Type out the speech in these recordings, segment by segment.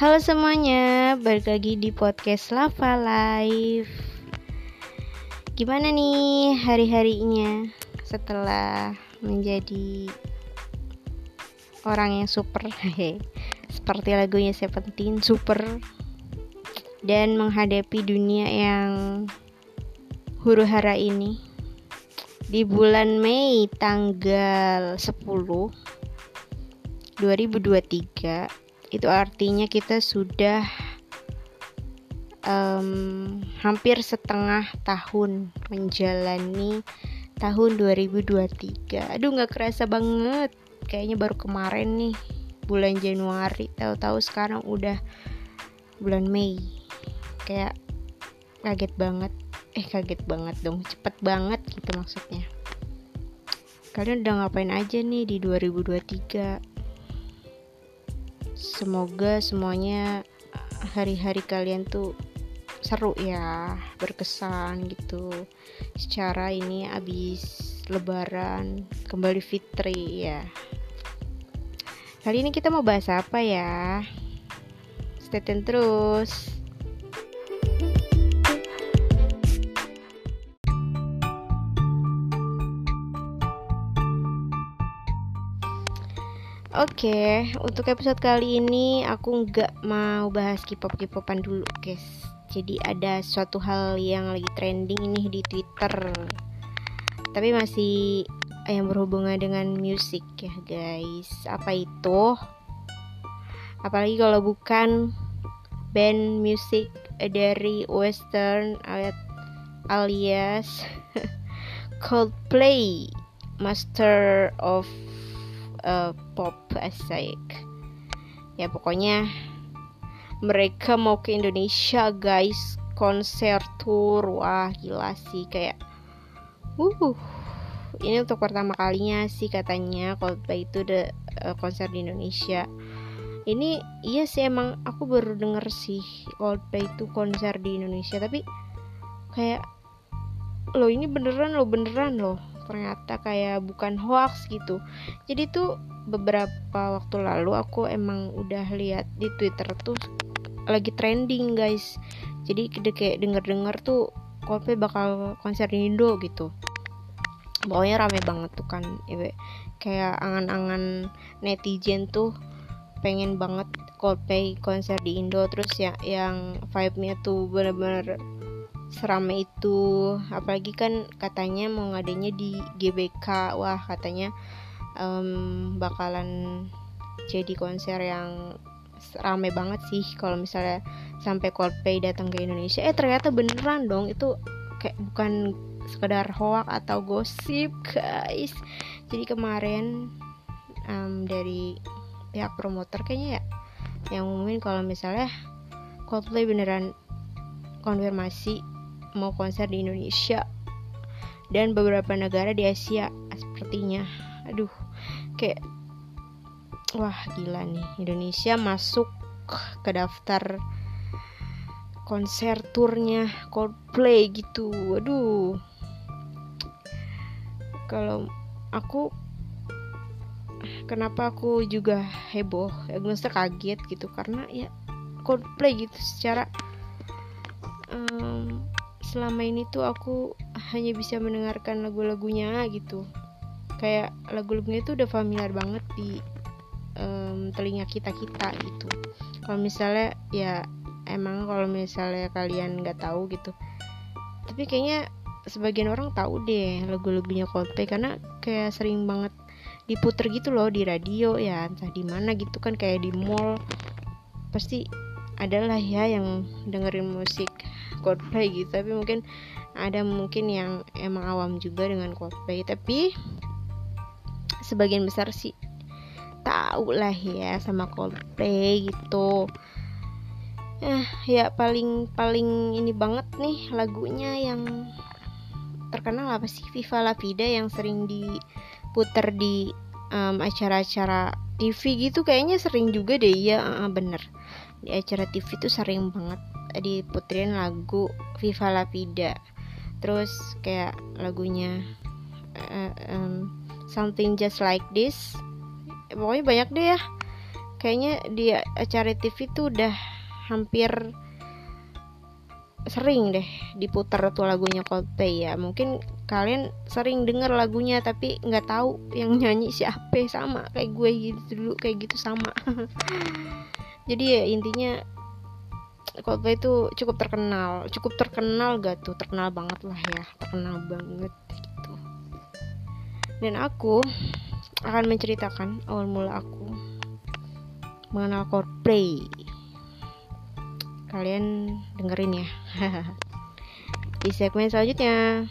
Halo semuanya, balik lagi di podcast Lava Live. Gimana nih hari-harinya setelah menjadi orang yang super, seperti lagunya Seventeen, super. Dan menghadapi dunia yang huru hara ini. Di bulan Mei tanggal 10 2023 itu artinya kita sudah um, hampir setengah tahun menjalani tahun 2023 aduh nggak kerasa banget. Kayaknya baru kemarin nih bulan Januari. Tahu-tahu sekarang udah bulan Mei. Kayak kaget banget. Eh kaget banget dong. Cepet banget gitu maksudnya. Kalian udah ngapain aja nih di 2023 semoga semuanya hari-hari kalian tuh seru ya berkesan gitu. Secara ini abis lebaran kembali fitri ya. Kali ini kita mau bahas apa ya? Stay tune terus Oke, okay, untuk episode kali ini aku nggak mau bahas K-pop K-popan dulu, guys. Jadi ada suatu hal yang lagi trending ini di Twitter. Tapi masih yang berhubungan dengan musik ya, guys. Apa itu? Apalagi kalau bukan band musik dari western alias Coldplay, Master of uh, pop asik. Ya pokoknya mereka mau ke Indonesia guys. Konser tour. Wah gila sih. Kayak uh ini untuk pertama kalinya sih katanya Coldplay itu ada uh, konser di Indonesia. Ini iya sih emang aku baru denger sih Coldplay itu konser di Indonesia. Tapi kayak lo ini beneran lo beneran loh ternyata kayak bukan hoax gitu. Jadi tuh beberapa waktu lalu aku emang udah lihat di Twitter tuh lagi trending guys. Jadi kayak denger-denger tuh Coldplay bakal konser di Indo gitu. Pokoknya rame banget tuh kan kayak angan-angan netizen tuh pengen banget Coldplay konser di Indo. Terus ya yang vibe-nya tuh bener-bener serame itu. Apalagi kan katanya mau ngadanya di GBK wah katanya um, bakalan jadi konser yang rame banget sih kalau misalnya sampai Coldplay datang ke Indonesia. Eh ternyata beneran dong itu kayak bukan sekedar hoax atau gosip guys. Jadi kemarin um, dari pihak promotor kayaknya ya yang ngumumin kalau misalnya Coldplay beneran konfirmasi mau konser di Indonesia dan beberapa negara di Asia sepertinya. Aduh kayak wah gila nih. Indonesia masuk ke daftar konser turnya Coldplay gitu. Waduh. Kalau aku kenapa aku juga heboh? Ya kaget gitu karena ya Coldplay gitu secara selama ini tuh aku hanya bisa mendengarkan lagu-lagunya gitu. Kayak lagu-lagunya itu udah familiar banget di um, telinga kita kita gitu. Kalau misalnya ya emang kalau misalnya kalian nggak tahu gitu. Tapi kayaknya sebagian orang tahu deh lagu-lagunya Coldplay karena kayak sering banget diputer gitu loh di radio ya entah di mana gitu kan kayak di mall. Pasti adalah ya yang dengerin musik Coldplay gitu. Tapi mungkin ada mungkin yang emang awam juga dengan Coldplay. Tapi sebagian besar sih tahu lah ya sama Coldplay gitu. Eh ya paling paling ini banget nih lagunya yang terkenal apa sih? Viva La Vida yang sering diputer di um, acara-acara TV gitu kayaknya sering juga deh. Ya uh, bener. Di acara TV tuh sering banget diputerin lagu Viva La Vida. Terus kayak lagunya uh, um, Something Just Like This. Pokoknya banyak deh ya. Kayaknya di acara TV tuh udah hampir sering deh diputar tuh lagunya Coldplay ya. Mungkin kalian sering denger lagunya tapi nggak tahu yang nyanyi siapa. Sama kayak gue gitu dulu kayak gitu sama. Jadi ya intinya Coldplay itu cukup terkenal cukup terkenal gak tuh? Terkenal banget lah ya terkenal banget gitu. Dan aku akan menceritakan awal mula aku mengenal Coldplay. Kalian dengerin ya. Di segmen selanjutnya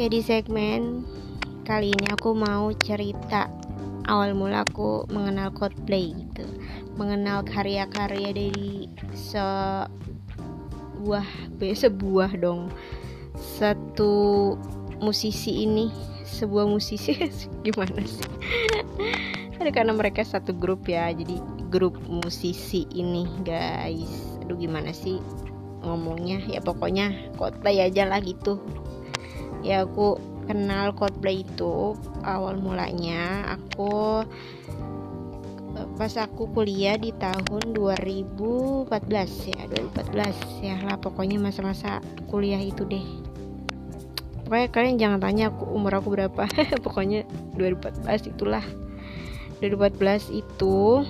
Oke di segmen kali ini aku mau cerita. Awal mula aku mengenal Coldplay gitu. Mengenal karya-karya dari sebuah sebuah dong. Satu musisi ini sebuah musisi gimana sih? Ada karena mereka satu grup ya jadi grup musisi ini guys. Aduh gimana sih ngomongnya? Ya pokoknya Coldplay aja lah gitu ya aku kenal Coldplay itu awal mulanya. Aku pas aku kuliah di tahun 2014 ya 2014 ya lah pokoknya masa-masa kuliah itu deh. Pokoknya kalian jangan tanya aku umur aku berapa. Pokoknya 2014 itulah. 2014 itu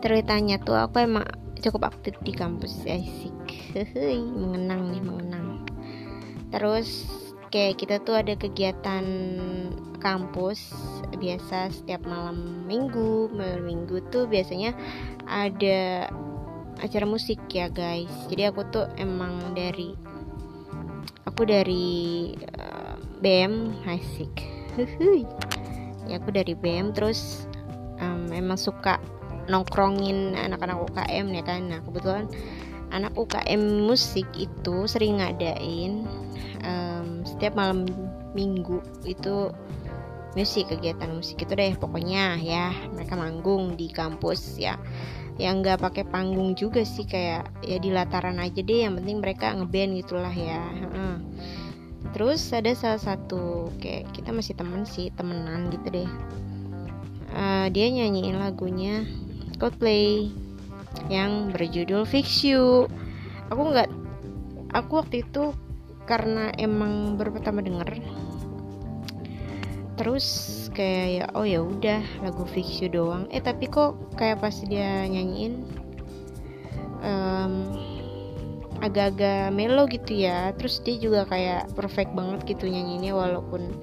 ceritanya tuh aku emang cukup aktif di kampus asik. Mengenang nih mengenang terus kayak kita tuh ada kegiatan kampus biasa setiap malam minggu. Malam minggu tuh biasanya ada acara musik ya guys. Jadi aku tuh emang dari aku dari uh, BM asik. Ya aku dari BM terus um, emang suka nongkrongin anak-anak UKM ya kan. Nah kebetulan anak UKM musik itu sering ngadain um, setiap malam minggu itu musik kegiatan musik itu deh pokoknya ya. Mereka manggung di kampus ya. Yang nggak pakai panggung juga sih kayak ya di lataran aja deh yang penting mereka ngeband gitulah ya. Uh. terus ada salah satu kayak kita masih temen sih temenan gitu deh. Uh, dia nyanyiin lagunya Coldplay yang berjudul Fix You. Aku nggak aku waktu itu karena emang baru pertama denger. Terus kayak ya oh ya udah lagu Fix You doang. Eh tapi kok kayak pas dia nyanyiin um, agak-agak melo gitu ya. Terus dia juga kayak perfect banget gitu nyanyinya walaupun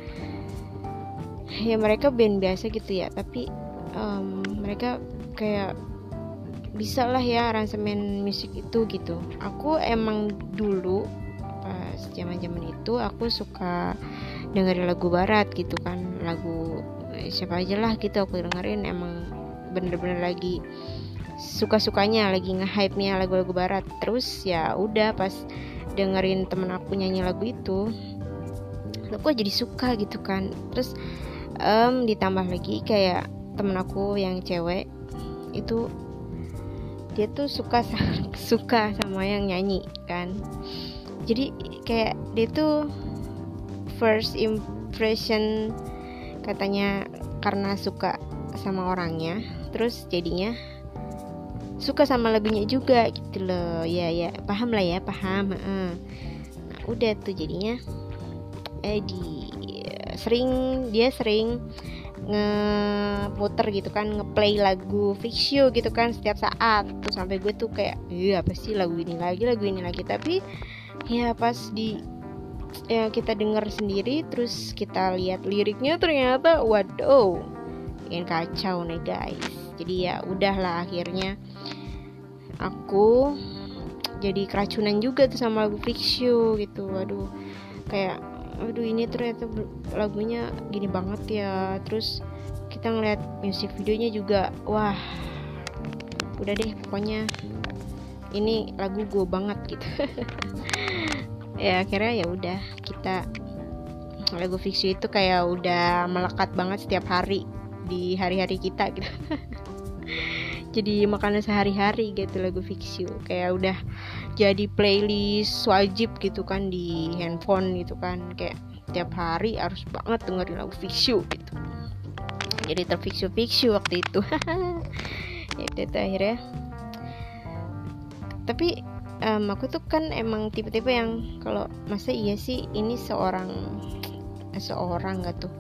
ya mereka band biasa gitu ya. Tapi um, mereka kayak bisa lah ya aransemen musik itu gitu. Aku emang dulu pas zaman zaman itu aku suka dengerin lagu barat gitu kan. Lagu eh, siapa aja lah gitu aku dengerin. Emang bener-bener lagi suka-sukanya lagi nge-hype nya lagu-lagu barat. Terus ya udah pas dengerin temen aku nyanyi lagu itu aku jadi suka gitu kan. Terus um, ditambah lagi kayak temen aku yang cewek itu dia tuh suka suka sama yang nyanyi kan jadi kayak dia tuh first impression katanya karena suka sama orangnya terus jadinya suka sama lagunya juga gitu loh. Ya ya paham lah ya paham nah udah tuh jadinya eh di sering dia sering ngeputer gitu kan ngeplay lagu Fix gitu kan setiap saat. Tuh sampai gue tuh kayak iya apa sih lagu ini lagi lagu ini lagi? Tapi ya pas di yang kita dengar sendiri terus kita lihat liriknya ternyata waduh yang kacau nih guys. Jadi ya udahlah akhirnya aku jadi keracunan juga tuh sama lagu Fix You gitu. Waduh kayak aduh ini ternyata lagunya gini banget ya. Terus kita ngeliat musik videonya juga wah udah deh pokoknya. Ini lagu gue banget gitu ya akhirnya ya udah kita lagu You itu kayak udah melekat banget setiap hari di hari-hari kita gitu. Jadi makanan sehari-hari gitu lagu You kayak udah jadi playlist wajib gitu kan di handphone gitu kan. Kayak tiap hari harus banget dengerin lagu You gitu. Jadi You waktu itu. Ya itu akhirnya. Tapi um, aku tuh kan emang tipe-tipe yang kalau masa iya sih ini seorang seorang gak tuh?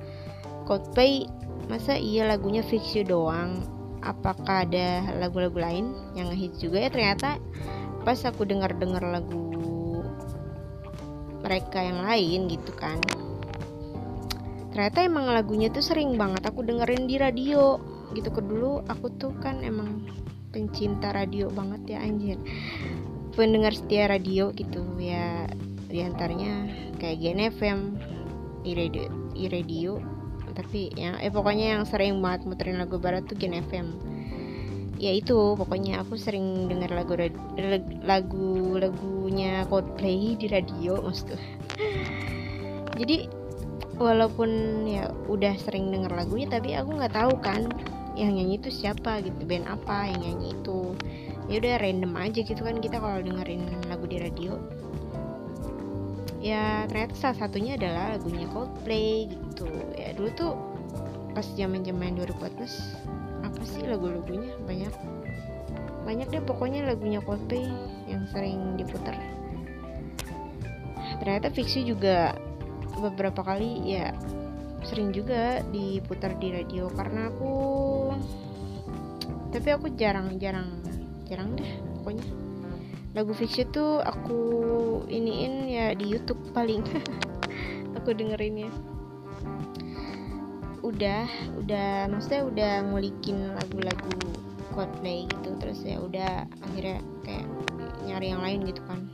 Coldplay masa iya lagunya fix you doang? Apakah ada lagu-lagu lain yang ngehits juga? Ya ternyata pas aku dengar-dengar lagu mereka yang lain gitu kan ternyata emang lagunya tuh sering banget aku dengerin di radio gitu. Ke dulu aku tuh kan emang pencinta radio banget ya anjir pendengar setia radio gitu ya di antaranya kayak GNFM iRadio iRadio tapi ya eh pokoknya yang sering banget muterin lagu barat tuh GNFM ya itu pokoknya aku sering dengar lagu lagu lagunya Coldplay di radio maksud jadi walaupun ya udah sering denger lagunya tapi aku nggak tahu kan yang nyanyi itu siapa gitu band apa yang nyanyi itu ya udah random aja gitu kan kita kalau dengerin lagu di radio. Ya ternyata salah satunya adalah lagunya Coldplay gitu. Ya dulu tuh pas zaman zaman 2014 apa sih lagu-lagunya? Banyak. Banyak deh pokoknya lagunya Coldplay yang sering diputar. Ternyata fiksi juga beberapa kali ya sering juga diputar di radio karena aku tapi aku jarang-jarang jarang deh pokoknya. Lagu fiksi tuh aku iniin ya di YouTube paling. Aku dengerinnya. Udah udah maksudnya udah ngulikin lagu-lagu Coldplay gitu terus ya udah akhirnya kayak nyari yang lain gitu kan.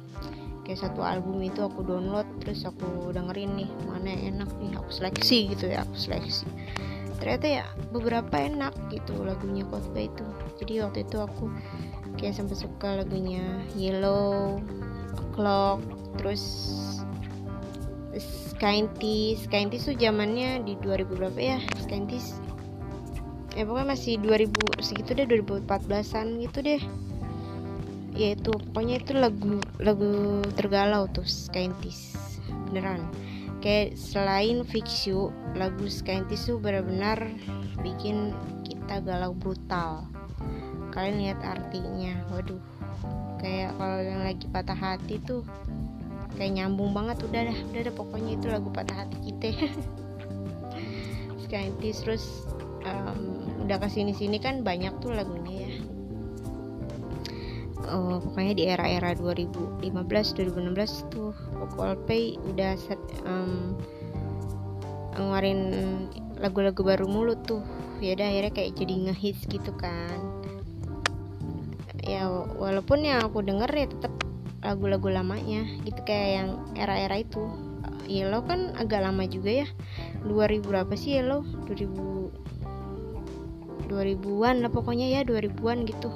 Kayak satu album itu aku download terus aku dengerin nih mana yang enak nih aku seleksi gitu ya aku seleksi. Ternyata ya beberapa enak gitu lagunya Coldplay itu jadi waktu itu aku kayak sampai suka lagunya Yellow Clock terus Skyintis Skyintis tuh zamannya di 2000 berapa ya? Skyintis ya pokoknya masih 2000 segitu deh 2014an gitu deh. Ya itu pokoknya itu lagu lagu tergalau tuh Skyintis beneran. Kayak selain Fix You lagu Skyintis tuh benar-benar bikin kita galau brutal kalian lihat artinya. Waduh kayak kalau yang lagi patah hati tuh kayak nyambung banget. Udah dah udah dah pokoknya itu lagu patah hati kita. Skyintis terus um, udah ke sini sini kan banyak tuh lagunya ya. Uh, pokoknya di era-era 2015 2016 tuh Coldplay udah set, um, ngeluarin lagu-lagu baru mulu tuh. Ya udah akhirnya kayak jadi ngehits gitu kan ya walaupun yang aku denger ya tetap lagu-lagu lamanya gitu kayak yang era-era itu. Yellow kan agak lama juga ya. 2000 berapa sih Yellow? 2000 2000-an lah pokoknya ya 2000-an gitu.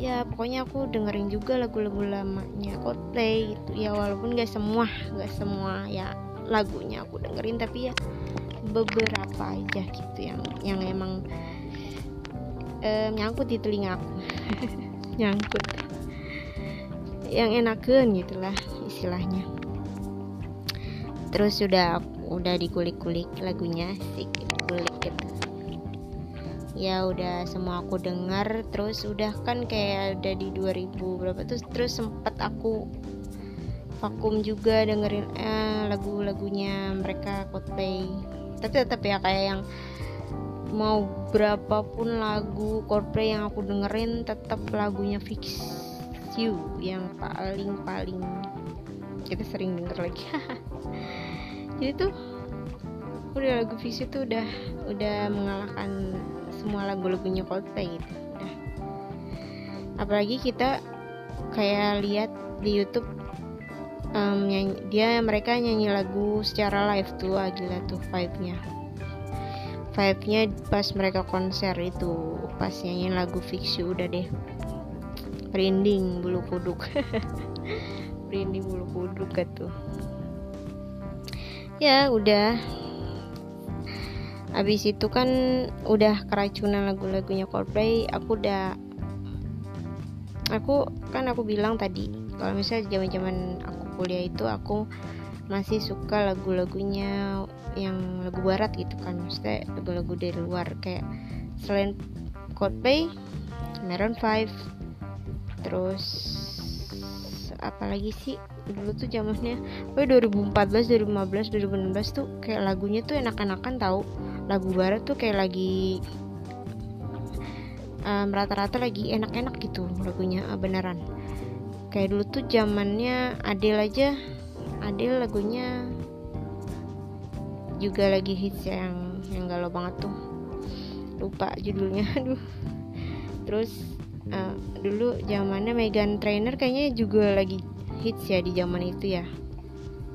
Ya pokoknya aku dengerin juga lagu-lagu lamanya Coldplay gitu. Ya walaupun gak semua gak semua ya lagunya aku dengerin tapi ya beberapa aja gitu yang yang emang um, nyangkut di telinga aku nyangkut. Yang enakan gitulah istilahnya. Terus sudah udah dikulik-kulik lagunya sih kulik gitu. Ya udah semua aku dengar terus udah kan kayak udah di 2000 berapa terus terus sempet aku vakum juga dengerin eh, lagu-lagunya mereka Coldplay. Tapi tetap ya kayak yang mau berapapun lagu Coldplay yang aku dengerin tetap lagunya Fix You yang paling paling kita sering denger lagi. Jadi tuh udah lagu Fix You tuh udah udah mengalahkan semua lagu-lagunya Coldplay gitu. Udah. Apalagi kita kayak lihat di YouTube um, nyanyi, dia mereka nyanyi lagu secara live tuh gila tuh vibe-nya vibe-nya pas mereka konser itu. Pas nyanyi lagu Fix You udah deh. Merinding bulu kuduk. Merinding bulu kuduk gitu ya udah. Abis itu kan udah keracunan lagu-lagunya Coldplay aku udah aku kan aku bilang tadi kalau misalnya zaman-zaman aku kuliah itu aku masih suka lagu-lagunya yang lagu barat gitu kan. Maksudnya lagu-lagu dari luar. Kayak selain Coldplay Maroon 5 terus apalagi sih? Dulu tuh zamannya oh 2014 2015 2016 tuh kayak lagunya tuh enak-enakan tahu lagu barat tuh kayak lagi um, rata-rata lagi enak-enak gitu lagunya uh, beneran. Kayak dulu tuh zamannya Adele aja Adele lagunya juga lagi hits ya, yang yang galau banget tuh. Lupa judulnya aduh. Terus uh, dulu zamannya Megan Trainer kayaknya juga lagi hits ya di zaman itu ya.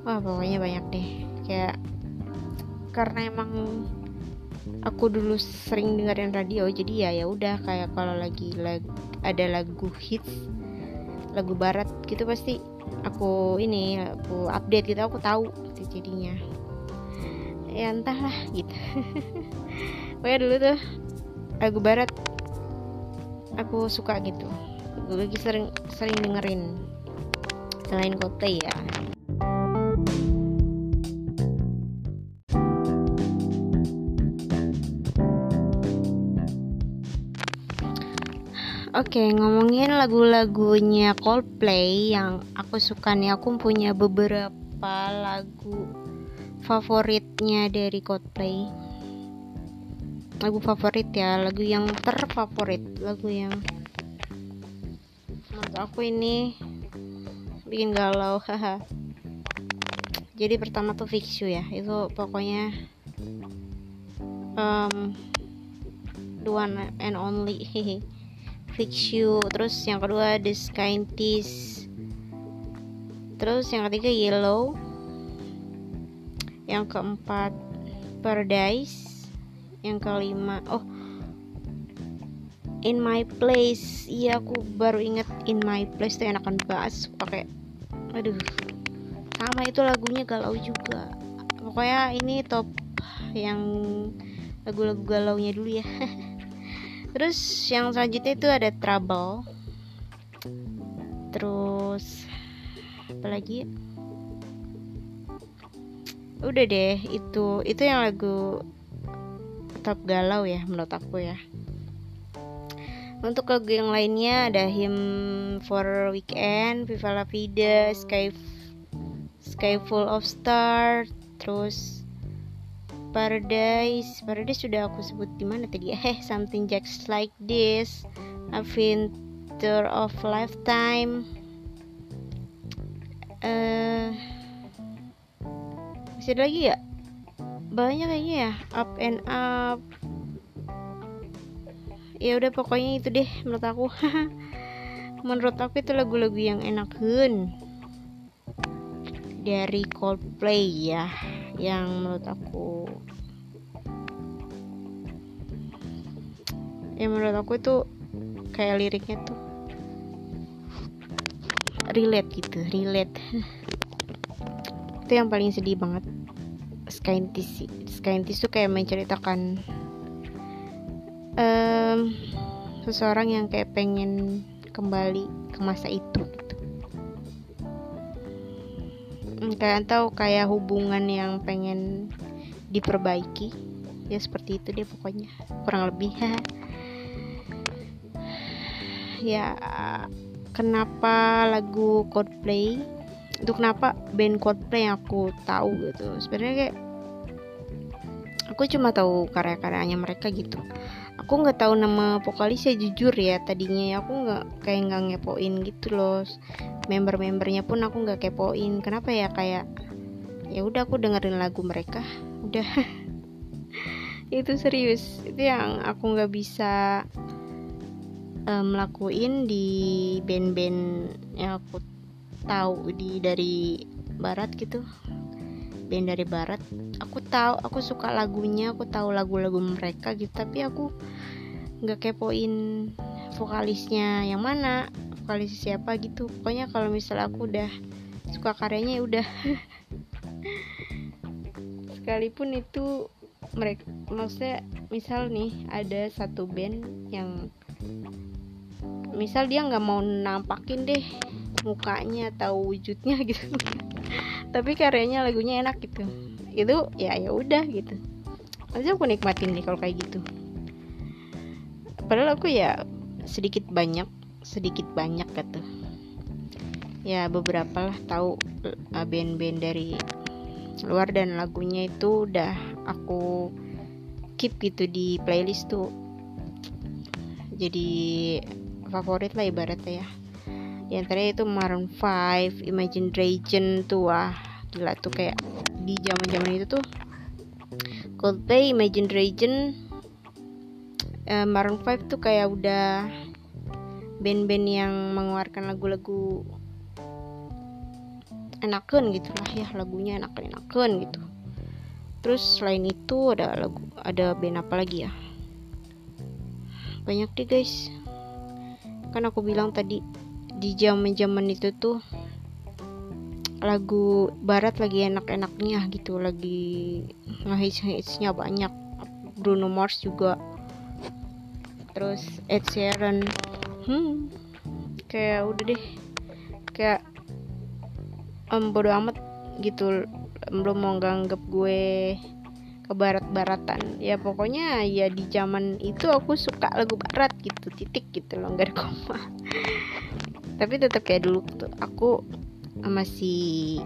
Wah pokoknya banyak deh. Kayak karena emang aku dulu sering dengerin radio jadi ya ya udah kayak kalau lagi lag, ada lagu hits lagu barat gitu pasti aku ini aku update gitu aku tahu gitu jadinya. Ya entahlah gitu. Pokoknya dulu tuh lagu barat aku suka gitu. Gue lagi sering sering dengerin. Selain Coldplay ya Oke, okay, ngomongin lagu-lagunya Coldplay yang aku suka nih, aku punya beberapa lagu favoritnya dari Coldplay. Lagu favorit ya, lagu yang terfavorit, lagu yang menurut aku ini bikin galau, haha. Jadi pertama tuh Fix You ya, itu pokoknya um, the one and only Fix You terus yang kedua The Scientist terus yang ketiga Yellow. Yang keempat Paradise. Yang kelima oh In My Place. Iya aku baru inget In My Place tuh enakan banget pakai aduh sama itu lagunya galau juga. Pokoknya ini top yang lagu-lagu galaunya dulu ya terus yang selanjutnya itu ada trouble. Terus apa lagi? Udah deh itu itu yang lagu top galau ya menurut aku ya. Untuk lagu yang lainnya ada him for weekend Viva la vida sky sky full of star terus Paradise. Paradise sudah aku sebut di mana tadi? Eh something just like this. Adventure of Lifetime. Uh, masih ada lagi ya banyak kayaknya ya. Up and up. Ya udah pokoknya itu deh menurut aku. Menurut aku itu lagu-lagu yang enak hun dari Coldplay ya yang menurut aku yang menurut aku itu kayak liriknya tuh relate gitu relate. Itu yang paling sedih banget. Scientist Scientist tuh kayak menceritakan um, seseorang yang kayak pengen kembali ke masa itu kalian tahu kayak hubungan yang pengen diperbaiki? Ya seperti itu deh pokoknya. Kurang lebih. Ya kenapa lagu Coldplay? Itu kenapa band Coldplay yang aku tahu gitu. Sebenarnya kayak aku cuma tahu karya-karyanya mereka gitu. Aku nggak tahu nama vokalisnya jujur ya tadinya ya aku nggak kayak nggak ngepoin gitu loh member-membernya pun aku nggak kepoin. Kenapa ya? Kayak ya udah aku dengerin lagu mereka udah. Itu serius. Itu yang aku nggak bisa um, di band-band yang aku tahu di dari barat gitu. Band dari barat. Aku tahu aku suka lagunya aku tahu lagu-lagu mereka gitu tapi aku nggak kepoin vokalisnya yang mana vokalis siapa gitu. Pokoknya kalau misalnya aku udah suka karyanya ya udah. Sekalipun itu mereka maksudnya misal nih ada satu band yang misal dia nggak mau nampakin deh mukanya atau wujudnya gitu. Tapi karyanya lagunya enak gitu. Itu ya ya udah gitu. Aja aku nikmatin deh kalau kayak gitu. Padahal aku ya sedikit banyak sedikit banyak gitu. Ya beberapa lah tahu uh, band-band dari luar dan lagunya itu udah aku keep gitu di playlist tuh. Jadi favorit lah ibaratnya ya. Yang tadi itu Maroon 5 Imagine Dragon tuh wah gila tuh kayak di zaman zaman itu tuh. Coldplay Imagine Dragon uh, Maroon 5 tuh kayak udah band-band yang mengeluarkan lagu-lagu enakan gitu lah ya lagunya enakan enakan gitu. Terus selain itu ada lagu ada band apa lagi ya? Banyak deh guys. Kan aku bilang tadi di zaman zaman itu tuh lagu barat lagi enak-enaknya gitu lagi ngehits-hitsnya banyak. Bruno Mars juga. Terus Ed Sheeran hmm. Kayak udah deh. Kayak um, bodo amat gitu. Belum mau nganggep gue ke barat-baratan ya pokoknya ya di zaman itu aku suka lagu barat gitu titik gitu loh nggak koma. Tapi tetap kayak dulu tuh aku masih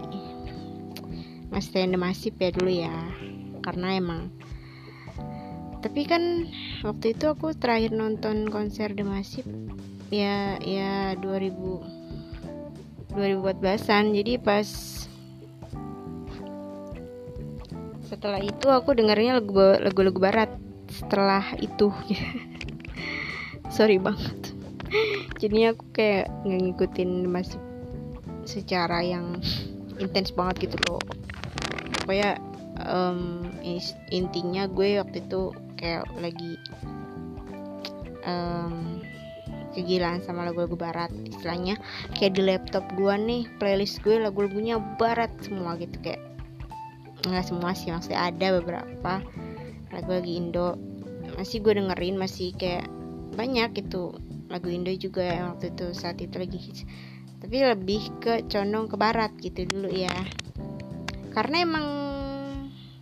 masih tanda masif ya dulu ya. Karena emang tapi kan waktu itu aku terakhir nonton konser The Massive ya ya 2000 2014an jadi pas setelah itu aku dengarnya lagu lagu-lagu barat. Setelah itu. Sorry banget. Jadi aku kayak ngikutin masih secara yang intens banget gitu loh. Pokoknya um, intinya gue waktu itu kayak lagi um, kegilaan sama lagu-lagu barat. Istilahnya kayak di laptop gue nih playlist gue lagu-lagunya barat semua gitu kayak nggak semua sih maksudnya ada beberapa. Lagu lagi Indo masih gue dengerin masih kayak banyak gitu lagu Indo juga yang waktu itu saat itu lagi hits. Tapi lebih ke condong ke barat gitu dulu ya. Karena emang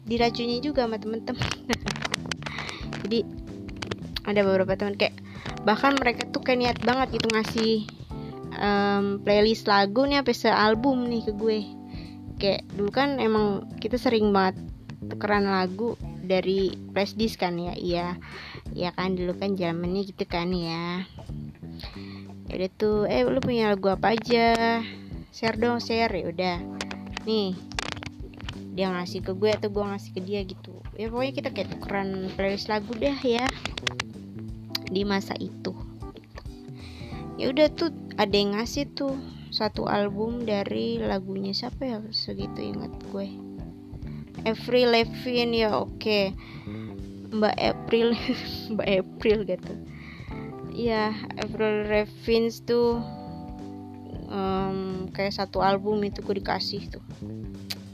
diracuni juga sama temen-temen. Jadi ada beberapa teman kayak bahkan mereka tuh kayak niat banget gitu ngasih um, playlist lagu nih apa album nih ke gue. Kayak dulu kan emang kita sering banget tukeran lagu dari flash disk kan ya iya. Ya kan dulu kan zamannya gitu kan ya. Ya udah tuh eh lu punya lagu apa aja? Share dong share. Ya udah. Nih dia ngasih ke gue atau gue ngasih ke dia gitu. Ya pokoknya kita kayak tukeran playlist lagu deh ya di masa itu ya udah tuh ada yang ngasih tuh satu album dari lagunya siapa ya segitu ingat gue. Avril Lavigne ya oke. Okay. Mbak April Mbak April gitu. Ya Avril Lavigne tuh um, kayak satu album itu gue dikasih tuh.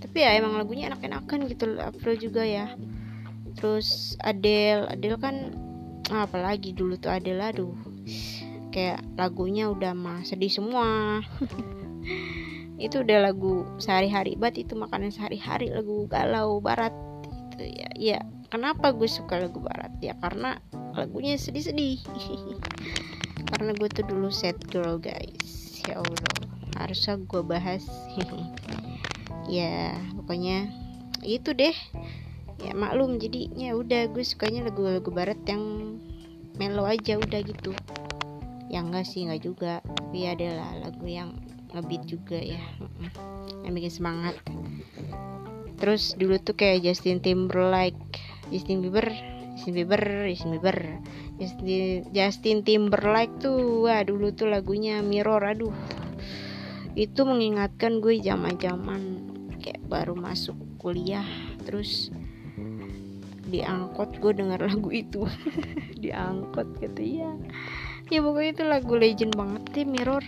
Tapi ya emang lagunya enak-enakan gitu April juga ya. Terus Adele Adele kan apalagi dulu tuh Adele aduh. Kayak lagunya udah mah sedih semua. Itu udah lagu sehari-hari banget itu makanan sehari-hari lagu galau barat. Itu ya ya. Kenapa gue suka lagu barat? Ya karena lagunya sedih-sedih. Karena gue tuh dulu sad girl guys. Ya allah harusnya gue bahas. Ya pokoknya itu deh ya maklum jadinya udah gue sukanya lagu-lagu barat yang mellow aja udah gitu. Yang enggak sih enggak juga. Tapi adalah lagu yang ngebeat juga ya. Yang bikin semangat. Terus dulu tuh kayak Justin Timberlake Justin Bieber Justin Bieber Justin Bieber. Justin, Justin Timberlake tuh wah dulu tuh lagunya Mirror aduh. Itu mengingatkan gue zaman-zaman. Kayak baru masuk kuliah terus diangkot gue denger lagu itu. Diangkot gitu ya ya pokoknya itu lagu legend banget deh Mirror.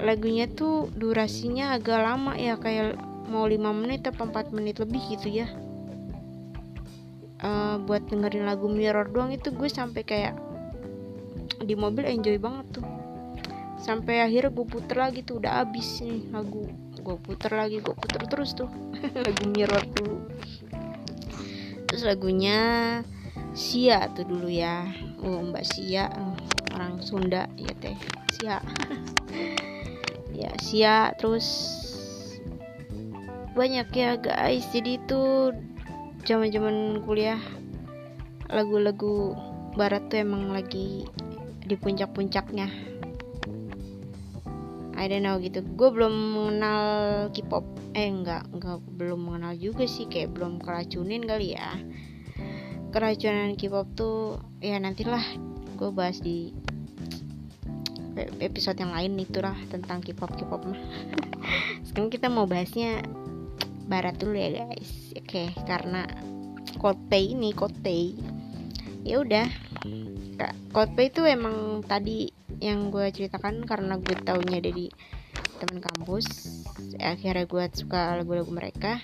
Lagunya tuh durasinya agak lama ya kayak mau 5 menit atau 4 menit lebih gitu ya. Uh, buat dengerin lagu Mirror doang itu gue sampai kayak di mobil enjoy banget tuh. Sampai akhirnya gue puter lagi tuh udah abis nih lagu. Gue puter lagi gue puter terus tuh lagu Mirror dulu terus lagunya Sia tuh dulu ya. Oh Mbak Sia orang Sunda ya teh Sia. Ya Sia terus banyak ya guys. Jadi itu zaman zaman kuliah lagu-lagu barat tuh emang lagi di puncak-puncaknya I don't know gitu. Gue belum mengenal K-pop. Eh enggak enggak belum mengenal juga sih. Kayak belum keracunin kali ya. Keracunan K-pop tuh ya nantilah gue bahas di episode yang lain itulah tentang K-pop K-pop mah. Sekarang kita mau bahasnya barat dulu ya guys. Oke okay, karena Coldplay ini Coldplay. Ya udah Coldplay itu emang tadi yang gue ceritakan karena gue taunya dari teman kampus akhirnya gue suka lagu-lagu mereka.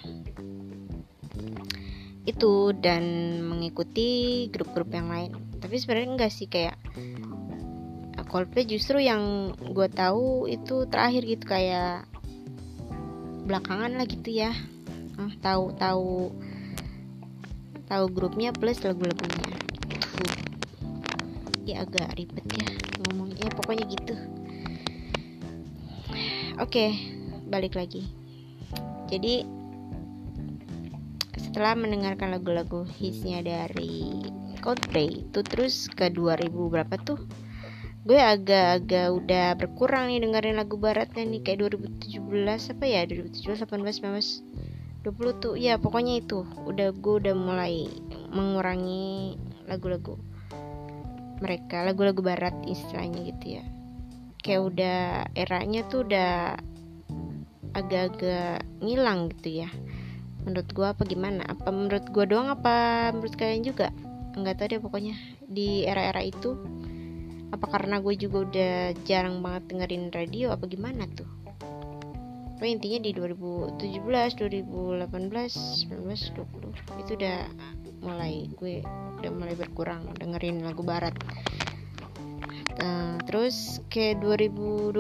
Itu dan mengikuti grup-grup yang lain. Tapi sebenarnya enggak sih kayak Coldplay justru yang gue tahu itu terakhir gitu kayak belakangan lah gitu ya. Ah, tahu tahu grupnya plus lagu-lagunya. Ya agak ribet ya ngomongnya pokoknya gitu. Oke balik lagi. Jadi setelah mendengarkan lagu-lagu hitsnya dari Coldplay itu terus ke 2000 berapa tuh? Gue agak-agak udah berkurang nih dengerin lagu baratnya nih kayak 2017 apa ya? 2017 18 19 20 tuh ya pokoknya itu. Udah gue udah mulai mengurangi lagu-lagu mereka lagu-lagu barat istilahnya gitu ya. Kayak udah eranya tuh udah agak-agak ngilang gitu ya. Menurut gue apa gimana? Apa menurut gue doang apa menurut kalian juga? Nggak tahu deh pokoknya. Di era-era itu apa karena gue juga udah jarang banget dengerin radio apa gimana tuh? Pokoknya intinya di 2017, 2018, 19, 20 itu udah mulai gue udah mulai berkurang dengerin lagu barat. Uh, terus kayak 2020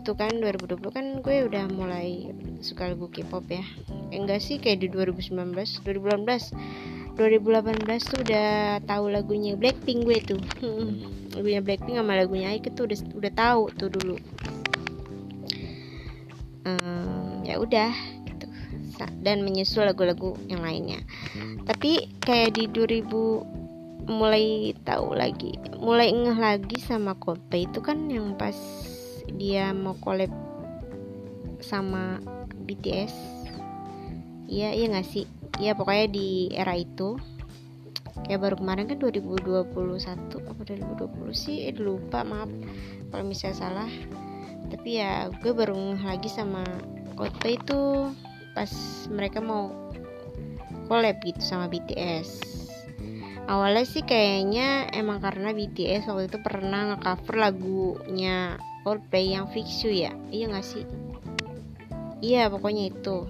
tuh kan 2020 kan gue udah mulai suka lagu K-pop ya. Eh, enggak sih kayak di 2019, 2018 2018 tuh udah tahu lagunya Blackpink gue tuh. Lagunya Blackpink sama lagunya Ike tuh udah udah tahu tuh dulu. Um, ya udah dan menyusul lagu-lagu yang lainnya. Tapi kayak di 2000 mulai tahu lagi mulai ngeh lagi sama Coldplay itu kan yang pas dia mau collab sama BTS iya iya gak sih? Iya pokoknya di era itu. Kayak baru kemarin kan 2021 apa 2020 sih? Eh, lupa maaf kalau misalnya salah. Tapi ya gue baru lagi sama Coldplay itu pas mereka mau collab gitu sama BTS awalnya sih kayaknya emang karena BTS waktu itu pernah ngecover lagunya Coldplay yang Fix You ya? Iya gak sih? Iya pokoknya itu.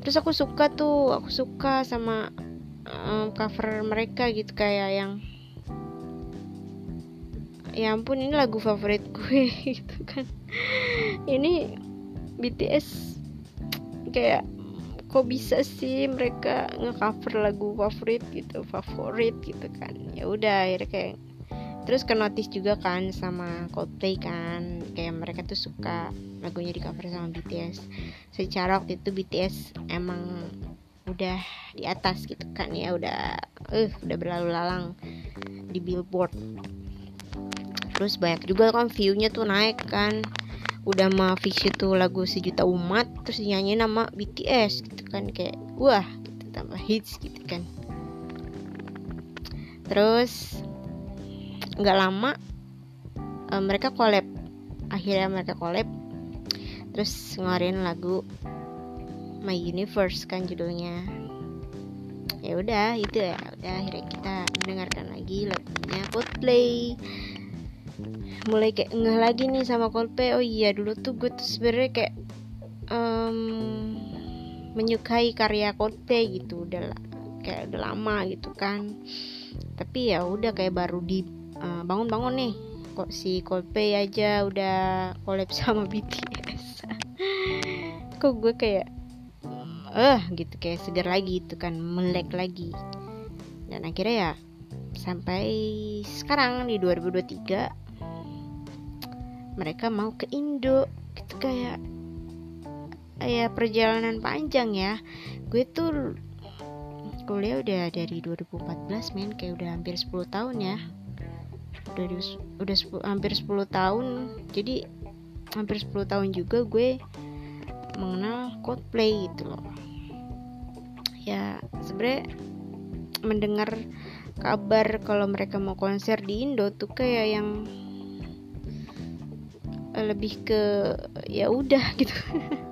Terus aku suka tuh aku suka sama um, cover mereka gitu kayak yang ya ampun ini lagu favorit gue gitu kan. Ini BTS kayak kok bisa sih mereka ngecover lagu favorit gitu favorit gitu kan. Ya udah akhirnya kayak terus ke notice juga kan sama Coldplay kan kayak mereka tuh suka lagunya di cover sama BTS secara waktu itu BTS emang udah di atas gitu kan ya udah uh udah berlalu lalang di billboard. Terus banyak juga kan viewnya tuh naik kan udah mah fix itu lagu sejuta umat terus nyanyi nama BTS gitu kan kayak wah gitu, tambah hits gitu kan. Terus nggak lama uh, mereka collab. Akhirnya mereka collab. Terus ngeluarin lagu My Universe kan judulnya. Ya udah itu ya. Udah akhirnya kita mendengarkan lagi lagunya Coldplay mulai kayak ngeh lagi nih sama Coldplay. Oh iya dulu tuh gue tuh sebenarnya kayak um, menyukai karya Coldplay gitu. Udah kayak udah lama gitu kan. Tapi ya udah kayak baru di uh, bangun-bangun nih. Kok si Coldplay aja udah collab sama BTS kok gue kayak eh uh, gitu kayak segar lagi itu kan melek lagi. Dan akhirnya ya sampai sekarang di 2023 mereka mau ke Indo. Gitu kayak ya perjalanan panjang ya. Gue tuh kuliah udah dari 2014 men. Kayak udah hampir 10 tahun ya. Udah udah 10, hampir 10 tahun. Jadi hampir 10 tahun juga gue mengenal Coldplay gitu loh. Ya sebenernya mendengar kabar kalau mereka mau konser di Indo tuh kayak yang lebih ke ya udah gitu.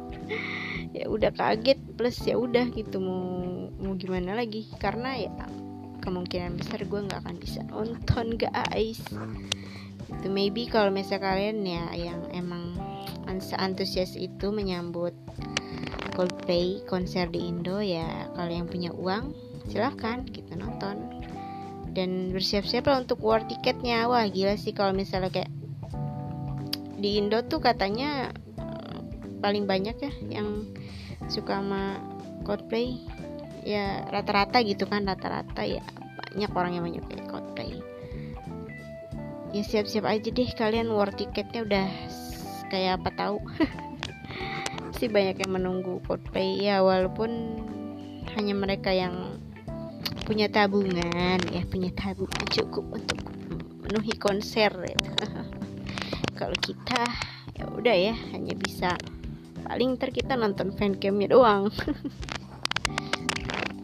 Ya udah kaget plus ya udah gitu. Mau mau gimana lagi? Karena ya kemungkinan besar gue nggak akan bisa nonton guys. Itu maybe kalau misalnya kalian ya yang emang antusias itu menyambut Coldplay konser di Indo ya kalau yang punya uang silahkan kita nonton. Dan bersiap-siap lah untuk war tiketnya wah gila sih kalau misalnya kayak di Indo tuh katanya paling banyak ya yang suka sama Coldplay. Ya rata-rata gitu kan rata-rata ya banyak orang yang menyukai Coldplay. Ya siap-siap aja deh kalian war tiketnya udah kayak apa tahu. Sih banyak yang menunggu Coldplay. Ya walaupun hanya mereka yang punya tabungan ya punya tabungan cukup untuk memenuhi konser ya. kalau kita ya udah ya hanya bisa paling ntar kita nonton fancamnya doang.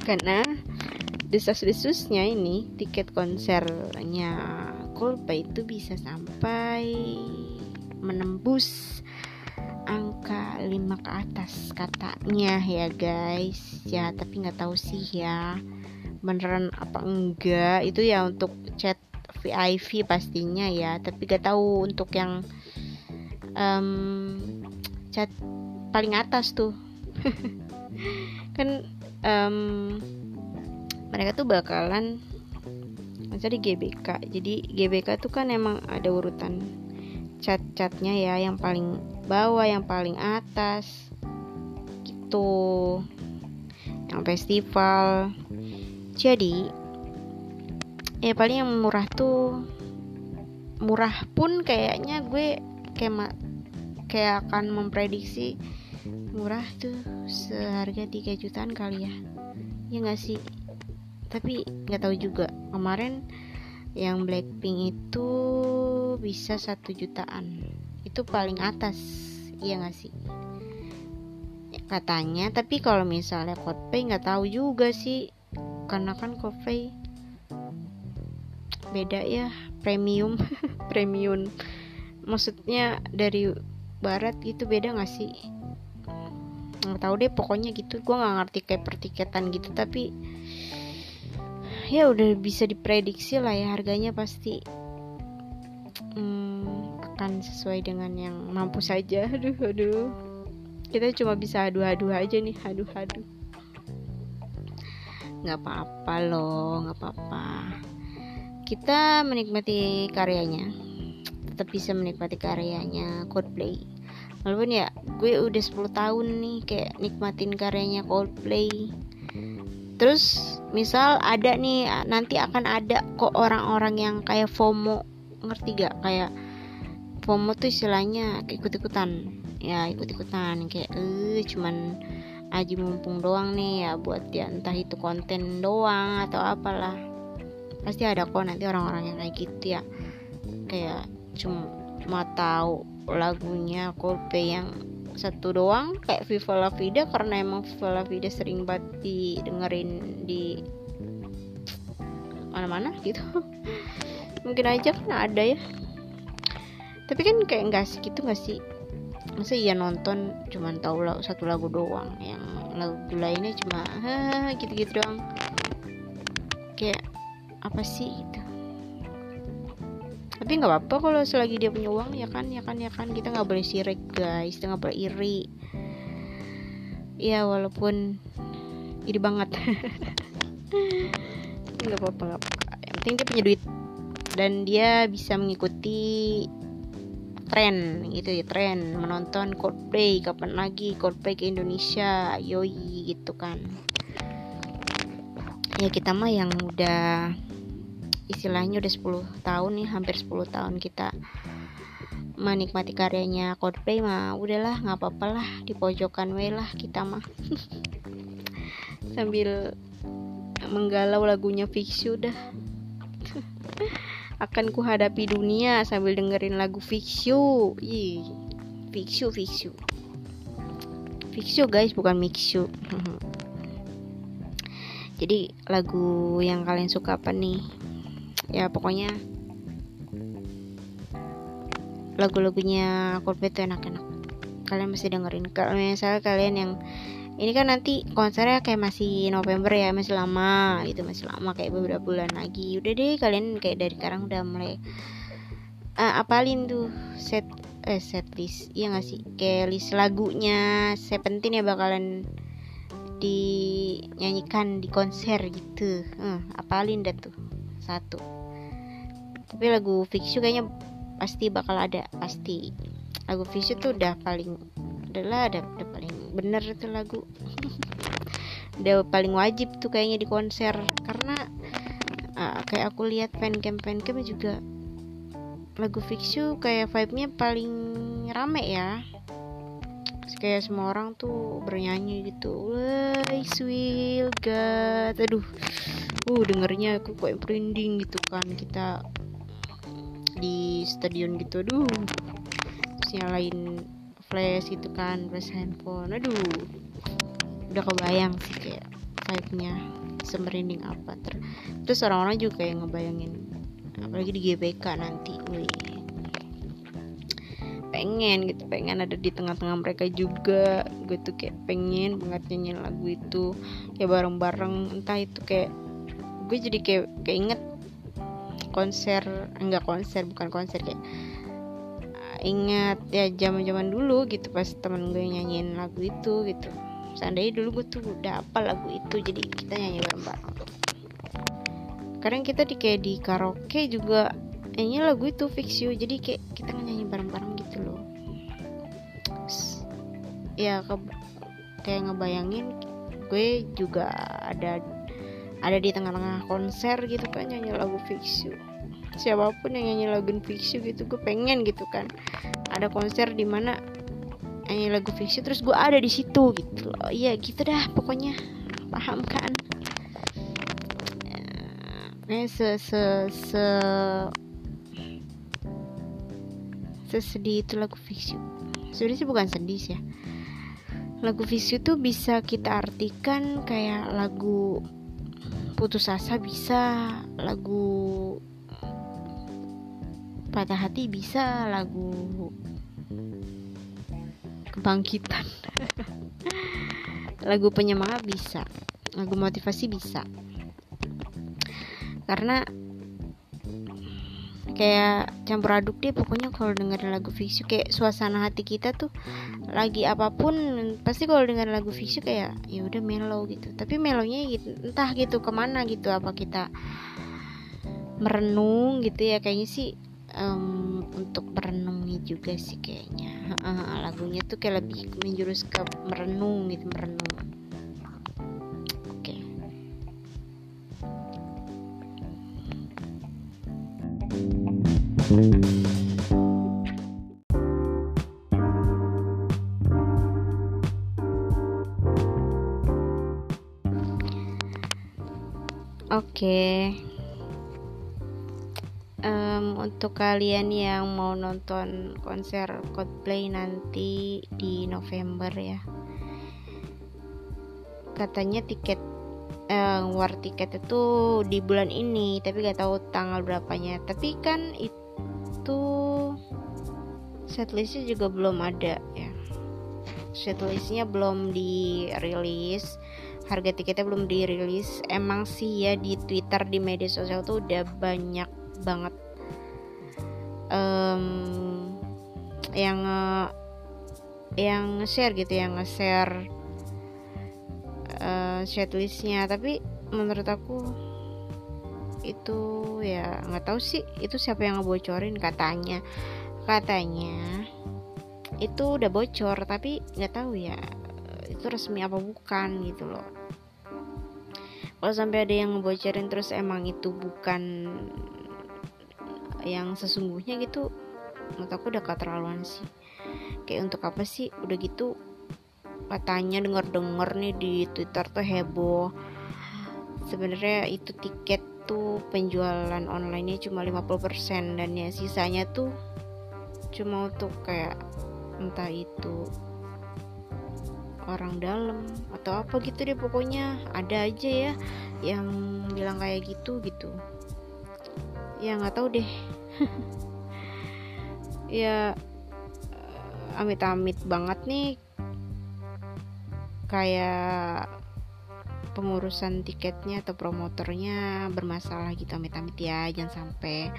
Karena desas-desusnya ini tiket konsernya Coldplay itu bisa sampai menembus angka 5 ke atas katanya ya guys. Ya tapi nggak tahu sih ya beneran apa enggak. Itu ya untuk chat VIP pastinya ya. Tapi gak tahu untuk yang um, chat paling atas tuh. Kan um, mereka tuh bakalan di GBK jadi GBK tuh kan emang ada urutan cat-catnya ya yang paling bawah yang paling atas. Gitu. Yang festival. Jadi ya paling yang murah tuh murah pun kayaknya gue kayak kayak akan memprediksi murah tuh seharga 3 jutaan kali ya. Ya nggak sih? Tapi nggak tahu juga. Kemarin yang Blackpink itu bisa satu jutaan. Itu paling atas. Iya nggak sih? Ya, katanya tapi kalau misalnya Coldplay nggak tahu juga sih. Karena kan Coldplay beda ya premium. Premium. Maksudnya dari barat itu beda nggak sih? Nggak tahu deh pokoknya gitu. Gue nggak ngerti kayak pertiketan gitu tapi ya udah bisa diprediksi lah ya harganya pasti. Hmm, akan sesuai dengan yang mampu saja. Aduh aduh. Kita cuma bisa adu-adu aja nih adu-adu. Nggak apa-apa loh nggak apa-apa kita menikmati karyanya. Tetap bisa menikmati karyanya Coldplay. Walaupun ya gue udah 10 tahun nih kayak nikmatin karyanya Coldplay. Terus misal ada nih nanti akan ada kok orang-orang yang kayak FOMO. Ngerti gak? Kayak FOMO tuh istilahnya ikut-ikutan. Ya ikut-ikutan. Kayak eh cuman aji mumpung doang nih ya buat ya entah itu konten doang atau apalah pasti ada kok nanti orang-orang yang kayak gitu ya. Kayak cuma tahu lagunya Coldplay yang satu doang kayak Viva La Vida karena emang Viva La Vida sering banget didengerin di mana-mana gitu. Mungkin aja kan ada ya. Tapi kan kayak nggak sih gitu nggak sih? Masa iya nonton cuman tahu lah satu lagu doang yang lagu lainnya cuma gitu-gitu doang. Kayak apa sih gitu. Tapi nggak apa-apa kalau selagi dia punya uang ya kan ya kan ya kan. Kita nggak boleh sirik guys. Kita nggak boleh iri. Ya walaupun iri banget. Nggak apa-apa nggak apa yang penting dia punya duit. Dan dia bisa mengikuti tren gitu ya tren. Menonton Coldplay. Kapan lagi Coldplay ke Indonesia? Yoi gitu kan. Ya kita mah yang udah istilahnya udah 10 tahun nih hampir 10 tahun kita menikmati karyanya Coldplay mah udahlah nggak apa-apa lah di pojokan we lah kita mah. Sambil menggalau lagunya Fixu dah akan ku hadapi dunia sambil dengerin lagu Fixu Ih, Fixu Fixu Fixu guys bukan Mixu jadi lagu yang kalian suka apa nih ya pokoknya lagu-lagunya Coldplay itu enak-enak. Kalian mesti dengerin. Kalau misalnya kalian yang ini kan nanti konsernya kayak masih November ya masih lama gitu masih lama kayak beberapa bulan lagi. Udah deh kalian kayak dari sekarang udah mulai uh, apalin tuh set eh set list. Iya gak sih? Kayak list lagunya Seventeen ya bakalan dinyanyikan di konser gitu. Uh, apalin dah tuh. Satu tapi lagu Fixu kayaknya pasti bakal ada pasti. Lagu Fixu tuh udah paling adalah ada udah paling bener itu lagu. Udah paling wajib tuh kayaknya di konser. Karena uh, kayak aku lihat fancam fancam juga lagu Fixu kayak vibe-nya paling rame ya. Kayak semua orang tuh bernyanyi gitu. I will God? Aduh. Uh dengernya aku kayak merinding gitu kan. Kita di stadion gitu aduh. Terus nyalain flash gitu kan flash handphone aduh. Udah kebayang sih kayak vibe-nya semerinding apa. Ter terus orang-orang juga kayak ngebayangin apalagi di GBK nanti wih. Pengen gitu pengen ada di tengah-tengah mereka juga. Gue tuh kayak pengen banget nyanyi lagu itu. Kayak bareng-bareng entah itu kayak gue jadi kayak kayak inget konser enggak konser bukan konser kayak ingat ya zaman zaman dulu gitu pas temen gue nyanyiin lagu itu gitu. Seandainya dulu gue tuh udah apa lagu itu jadi kita nyanyi bareng-bareng kadang kita di kayak di karaoke juga nyanyi lagu itu fix you. Jadi kayak kita nyanyi bareng-bareng gitu loh. Ya ke, kayak ngebayangin gue juga ada ada di tengah-tengah konser gitu kan nyanyi lagu fix you siapa pun yang nyanyi lagu fiksi gitu gue pengen gitu kan. Ada konser di mana nyanyi lagu fiksi terus gue ada di situ gitu loh. Iya gitu dah pokoknya. Paham kan? Eh se se se sesedih itu lagu fiksi sebenarnya sih bukan sedih sih ya. Lagu fiksi itu bisa kita artikan kayak lagu putus asa bisa lagu patah hati bisa lagu kebangkitan. Lagu penyemangat bisa lagu motivasi bisa. Karena kayak campur aduk deh pokoknya kalau dengerin lagu fiksi kayak suasana hati kita tuh lagi apa pun pasti kalau dengerin lagu fiksi kayak ya udah mellow gitu. Tapi mellownya gitu, entah gitu ke mana gitu apa kita merenung gitu ya. Kayaknya sih um, untuk merenungi juga sih kayaknya. Uh, lagunya tuh kayak lebih menjurus ke merenung gitu merenung Oke, okay um, untuk kalian yang mau nonton konser Coldplay nanti di November ya. Katanya tiket uh, war tiket itu di bulan ini tapi gak tahu tanggal berapanya. Tapi kan itu setlistnya juga belum ada ya. Setlistnya belum dirilis harga tiketnya belum dirilis. Emang sih ya di Twitter di media sosial tuh udah banyak banget. Um, yang yang share gitu yang nge-share uh, setlistnya. Tapi menurut aku itu ya nggak tahu sih itu siapa yang ngebocorin katanya. Katanya itu udah bocor tapi nggak tahu ya itu resmi apa bukan gitu loh. Kalau sampai ada yang ngebocorin terus emang itu bukan yang sesungguhnya gitu menurut aku udah keterlaluan sih. Kayak untuk apa sih? Udah gitu katanya denger-denger nih di Twitter tuh heboh. Sebenarnya itu tiket tuh penjualan online-nya cuma 50% dan ya sisanya tuh cuma untuk kayak entah itu orang dalam atau apa gitu deh pokoknya ada aja ya yang bilang kayak gitu gitu. Ya nggak tahu deh. Ya amit-amit banget nih. Kayak pengurusan tiketnya atau promotornya bermasalah gitu amit-amit ya jangan sampai.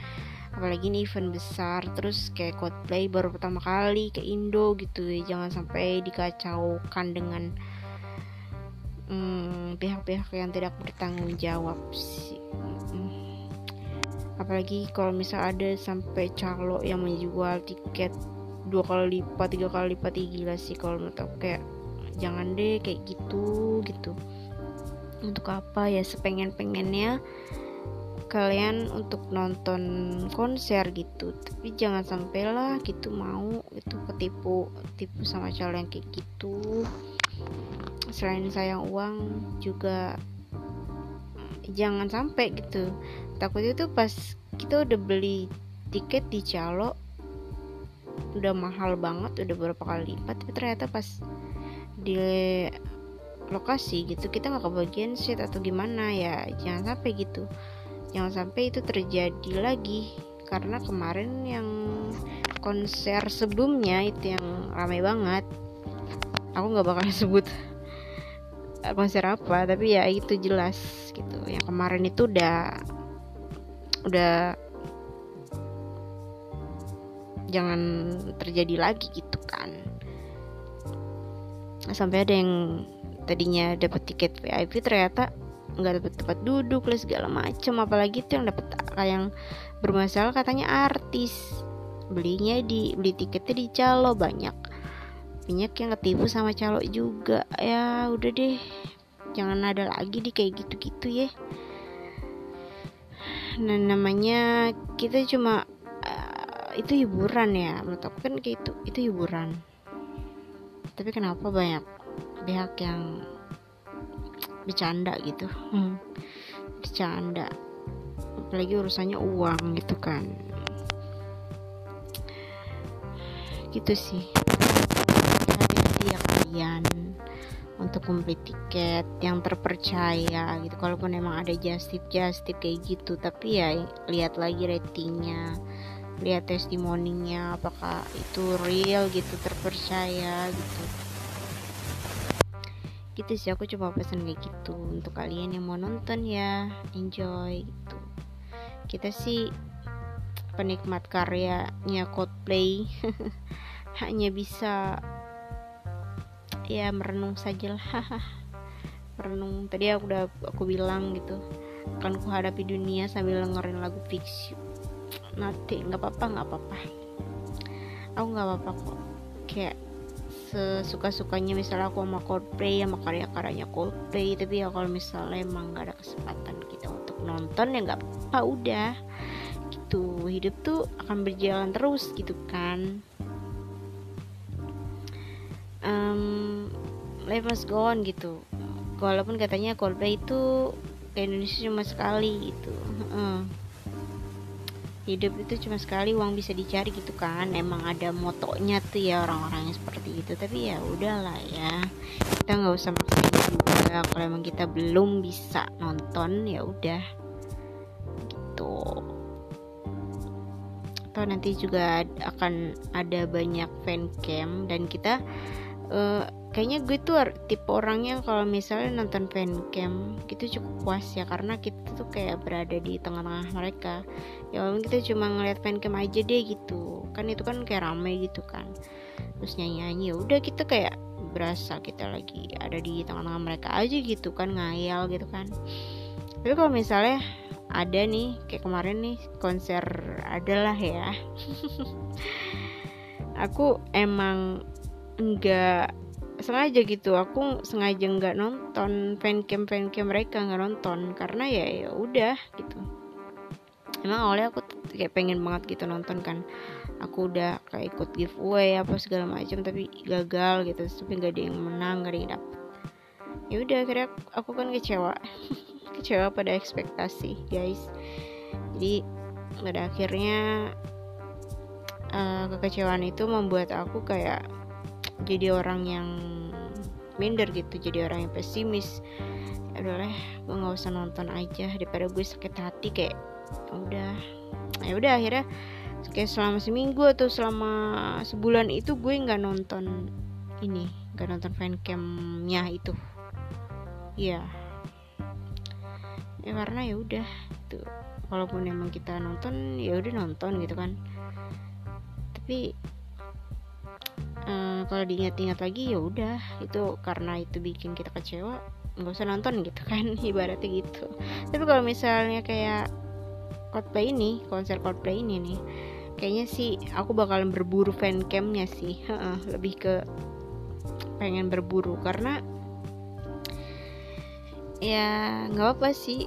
Apalagi ini event besar terus kayak Coldplay baru pertama kali ke Indo gitu ya jangan sampai dikacaukan dengan hmm, pihak-pihak hmm, yang tidak bertanggung jawab sih. Apalagi kalau misal ada sampai calo yang menjual tiket dua kali lipat tiga kali lipat gila sih kalau menurut aku kayak jangan deh kayak gitu gitu untuk apa ya sepengen pengennya kalian untuk nonton konser gitu. Tapi jangan sampailah gitu mau itu ketipu tipu sama calon yang kayak gitu. Selain sayang uang juga jangan sampai gitu. Takut itu pas kita udah beli tiket di calo udah mahal banget udah berapa kali lipat tapi ternyata pas di lokasi gitu kita nggak kebagian seat atau gimana ya jangan sampai gitu. Jangan sampai itu terjadi lagi karena kemarin yang konser sebelumnya itu yang ramai banget. Aku nggak bakal sebut konser apa tapi ya itu jelas gitu. Yang kemarin itu udah udah jangan terjadi lagi gitu kan. Sampai ada yang tadinya dapat tiket VIP ternyata nggak dapat tempat duduk lah segala macem. Apalagi tuh yang dapat yang bermasalah katanya artis. Belinya di beli tiketnya di calo banyak. Banyak yang ketipu sama calo juga. Ya udah deh. Jangan ada lagi di kayak gitu-gitu ya. Nah namanya kita cuma uh, itu hiburan ya. Menurut aku kan kayak itu itu hiburan. Tapi kenapa banyak pihak yang bercanda gitu. Hmm. bercanda. Apalagi urusannya uang gitu kan. Gitu sih. Hati-hati ya kalian. Untuk membeli tiket yang terpercaya gitu. Kalaupun emang ada just tip just tip kayak gitu. Tapi ya lihat lagi ratingnya. Lihat testimoninya apakah itu real gitu terpercaya gitu gitu sih aku coba pesan kayak gitu untuk kalian yang mau nonton ya enjoy gitu. Kita sih penikmat karyanya Coldplay. Hanya bisa ya merenung saja lah merenung tadi aku udah aku bilang gitu. Akan ku hadapi dunia sambil dengerin lagu Fix You. Nanti nggak apa-apa nggak apa-apa. Aku nggak apa-apa kok. Kayak sesuka-sukanya misalnya aku sama Coldplay sama karya-karyanya Coldplay. Tapi ya kalau misalnya emang gak ada kesempatan kita untuk nonton ya nggak apa udah. Gitu. Hidup tuh akan berjalan terus gitu kan. Um, life must go on gitu. Walaupun katanya Coldplay itu ke Indonesia cuma sekali gitu. Uh hidup itu cuma sekali uang bisa dicari gitu kan. Emang ada motonya tuh ya orang-orang yang seperti itu. Tapi ya udahlah ya. Kita nggak usah maksain juga. Kalau emang kita belum bisa nonton ya udah. Gitu. Atau nanti juga akan ada banyak fan cam dan kita uh, kayaknya gue tuh tipe orangnya kalau misalnya nonton fancam gitu cukup puas ya karena kita tuh kayak berada di tengah-tengah mereka. Ya walaupun kita cuma ngeliat fancam aja deh gitu. Kan itu kan kayak rame gitu kan. Terus nyanyi-nyanyi ya udah kita kayak berasa kita lagi ada di tengah-tengah mereka aja gitu kan ngayal gitu kan. Tapi kalau misalnya ada nih kayak kemarin nih konser adalah ya. Aku emang enggak sengaja gitu. Aku sengaja nggak nonton fancam fancam mereka nggak nonton. Karena ya ya udah gitu. Emang awalnya aku kayak pengen banget gitu nonton kan. Aku udah kayak ikut giveaway apa segala macam tapi gagal gitu. Tapi nggak ada yang menang nggak ada yang dapet. Ya udah akhirnya aku kan kecewa. Kecewa pada ekspektasi guys. Jadi pada akhirnya uh, kekecewaan itu membuat aku kayak jadi orang yang minder gitu jadi orang yang pesimis. Ya gue nggak usah nonton aja daripada gue sakit hati kayak ya udah. Ya udah akhirnya kayak selama seminggu atau selama sebulan itu gue nggak nonton ini nggak nonton fancamnya itu. Ya ya karena ya udah tuh walaupun emang kita nonton ya udah nonton gitu kan. Tapi uh, kalau diingat-ingat lagi ya udah. Itu karena itu bikin kita kecewa nggak usah nonton gitu kan ibaratnya gitu. Tapi kalau misalnya kayak Coldplay ini konser Coldplay ini nih kayaknya sih aku bakalan berburu fan camnya sih. Lebih ke pengen berburu. Karena ya nggak apa sih.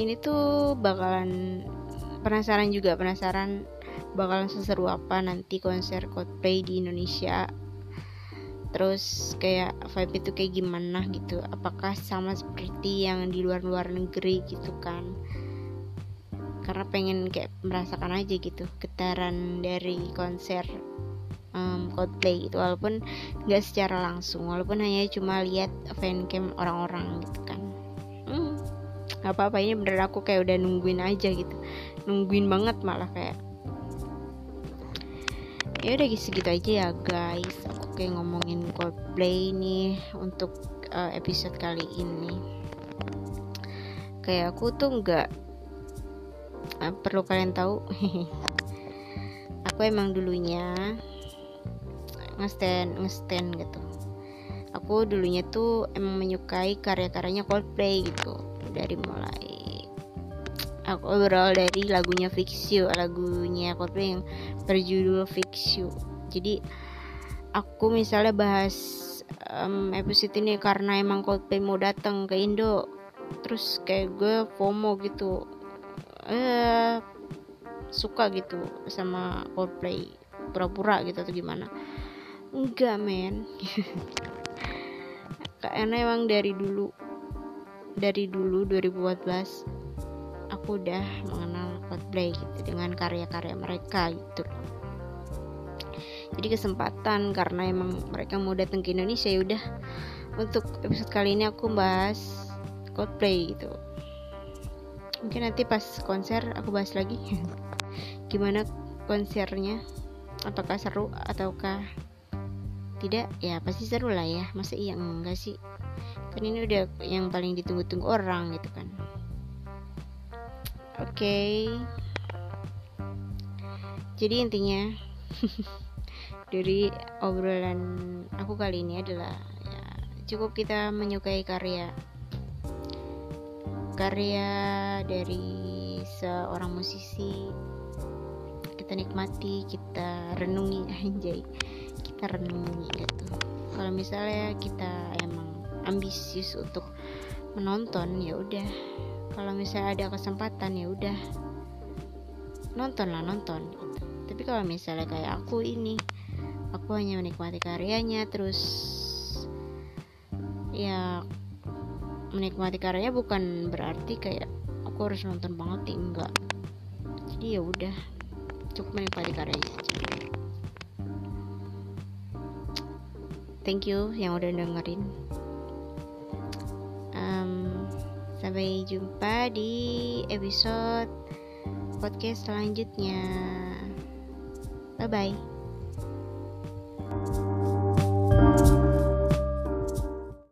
Ini tuh bakalan penasaran juga penasaran bakalan seseru apa nanti konser Coldplay di Indonesia. Terus kayak vibe itu kayak gimana gitu? Apakah sama seperti yang di luar-luar negeri gitu kan? Karena pengen kayak merasakan aja gitu getaran dari konser um, Coldplay itu walaupun nggak secara langsung walaupun hanya cuma lihat fancam orang-orang gitu kan. Hmm, nggak apa-apa ini bener aku kayak udah nungguin aja gitu. Nungguin banget malah kayak ya udah segitu aja ya guys. Aku kayak ngomongin Coldplay nih untuk uh, episode kali ini. Kayak aku tuh nggak uh, perlu kalian tahu. Aku emang dulunya ngestand ngestand gitu. Aku dulunya tuh emang menyukai karya-karyanya Coldplay gitu dari mulai aku berawal dari lagunya Fix You lagunya Coldplay yang berjudul Fix You. Jadi aku misalnya bahas um, episode ini karena emang Coldplay mau datang ke Indo terus kayak gue FOMO gitu. Eh suka gitu sama Coldplay pura-pura gitu atau gimana. Enggak men. Karena emang dari dulu dari dulu 2014 aku udah mengenal Coldplay gitu dengan karya-karya mereka gitu jadi kesempatan karena emang mereka mau datang ke Indonesia ya udah. Untuk episode kali ini aku bahas Coldplay gitu. Mungkin nanti pas konser aku bahas lagi. Gimana konsernya? Apakah seru ataukah tidak? Ya pasti seru lah ya. Masa iya enggak sih? Kan ini udah yang paling ditunggu-tunggu orang gitu kan Oke. Jadi intinya dari obrolan aku kali ini adalah ya, cukup kita menyukai karya. Karya dari seorang musisi. Kita nikmati kita renungi anjay. Kita renungi gitu. Kalau misalnya kita emang ambisius untuk menonton ya udah kalau misalnya ada kesempatan ya udah. Nonton lah nonton gitu. tapi kalau misalnya kayak aku ini aku hanya menikmati karyanya terus ya menikmati karyanya bukan berarti kayak aku harus nonton banget nih enggak. Jadi ya udah cukup menikmati karyanya aja thank you yang udah dengerin Sampai jumpa di episode podcast selanjutnya. Bye bye.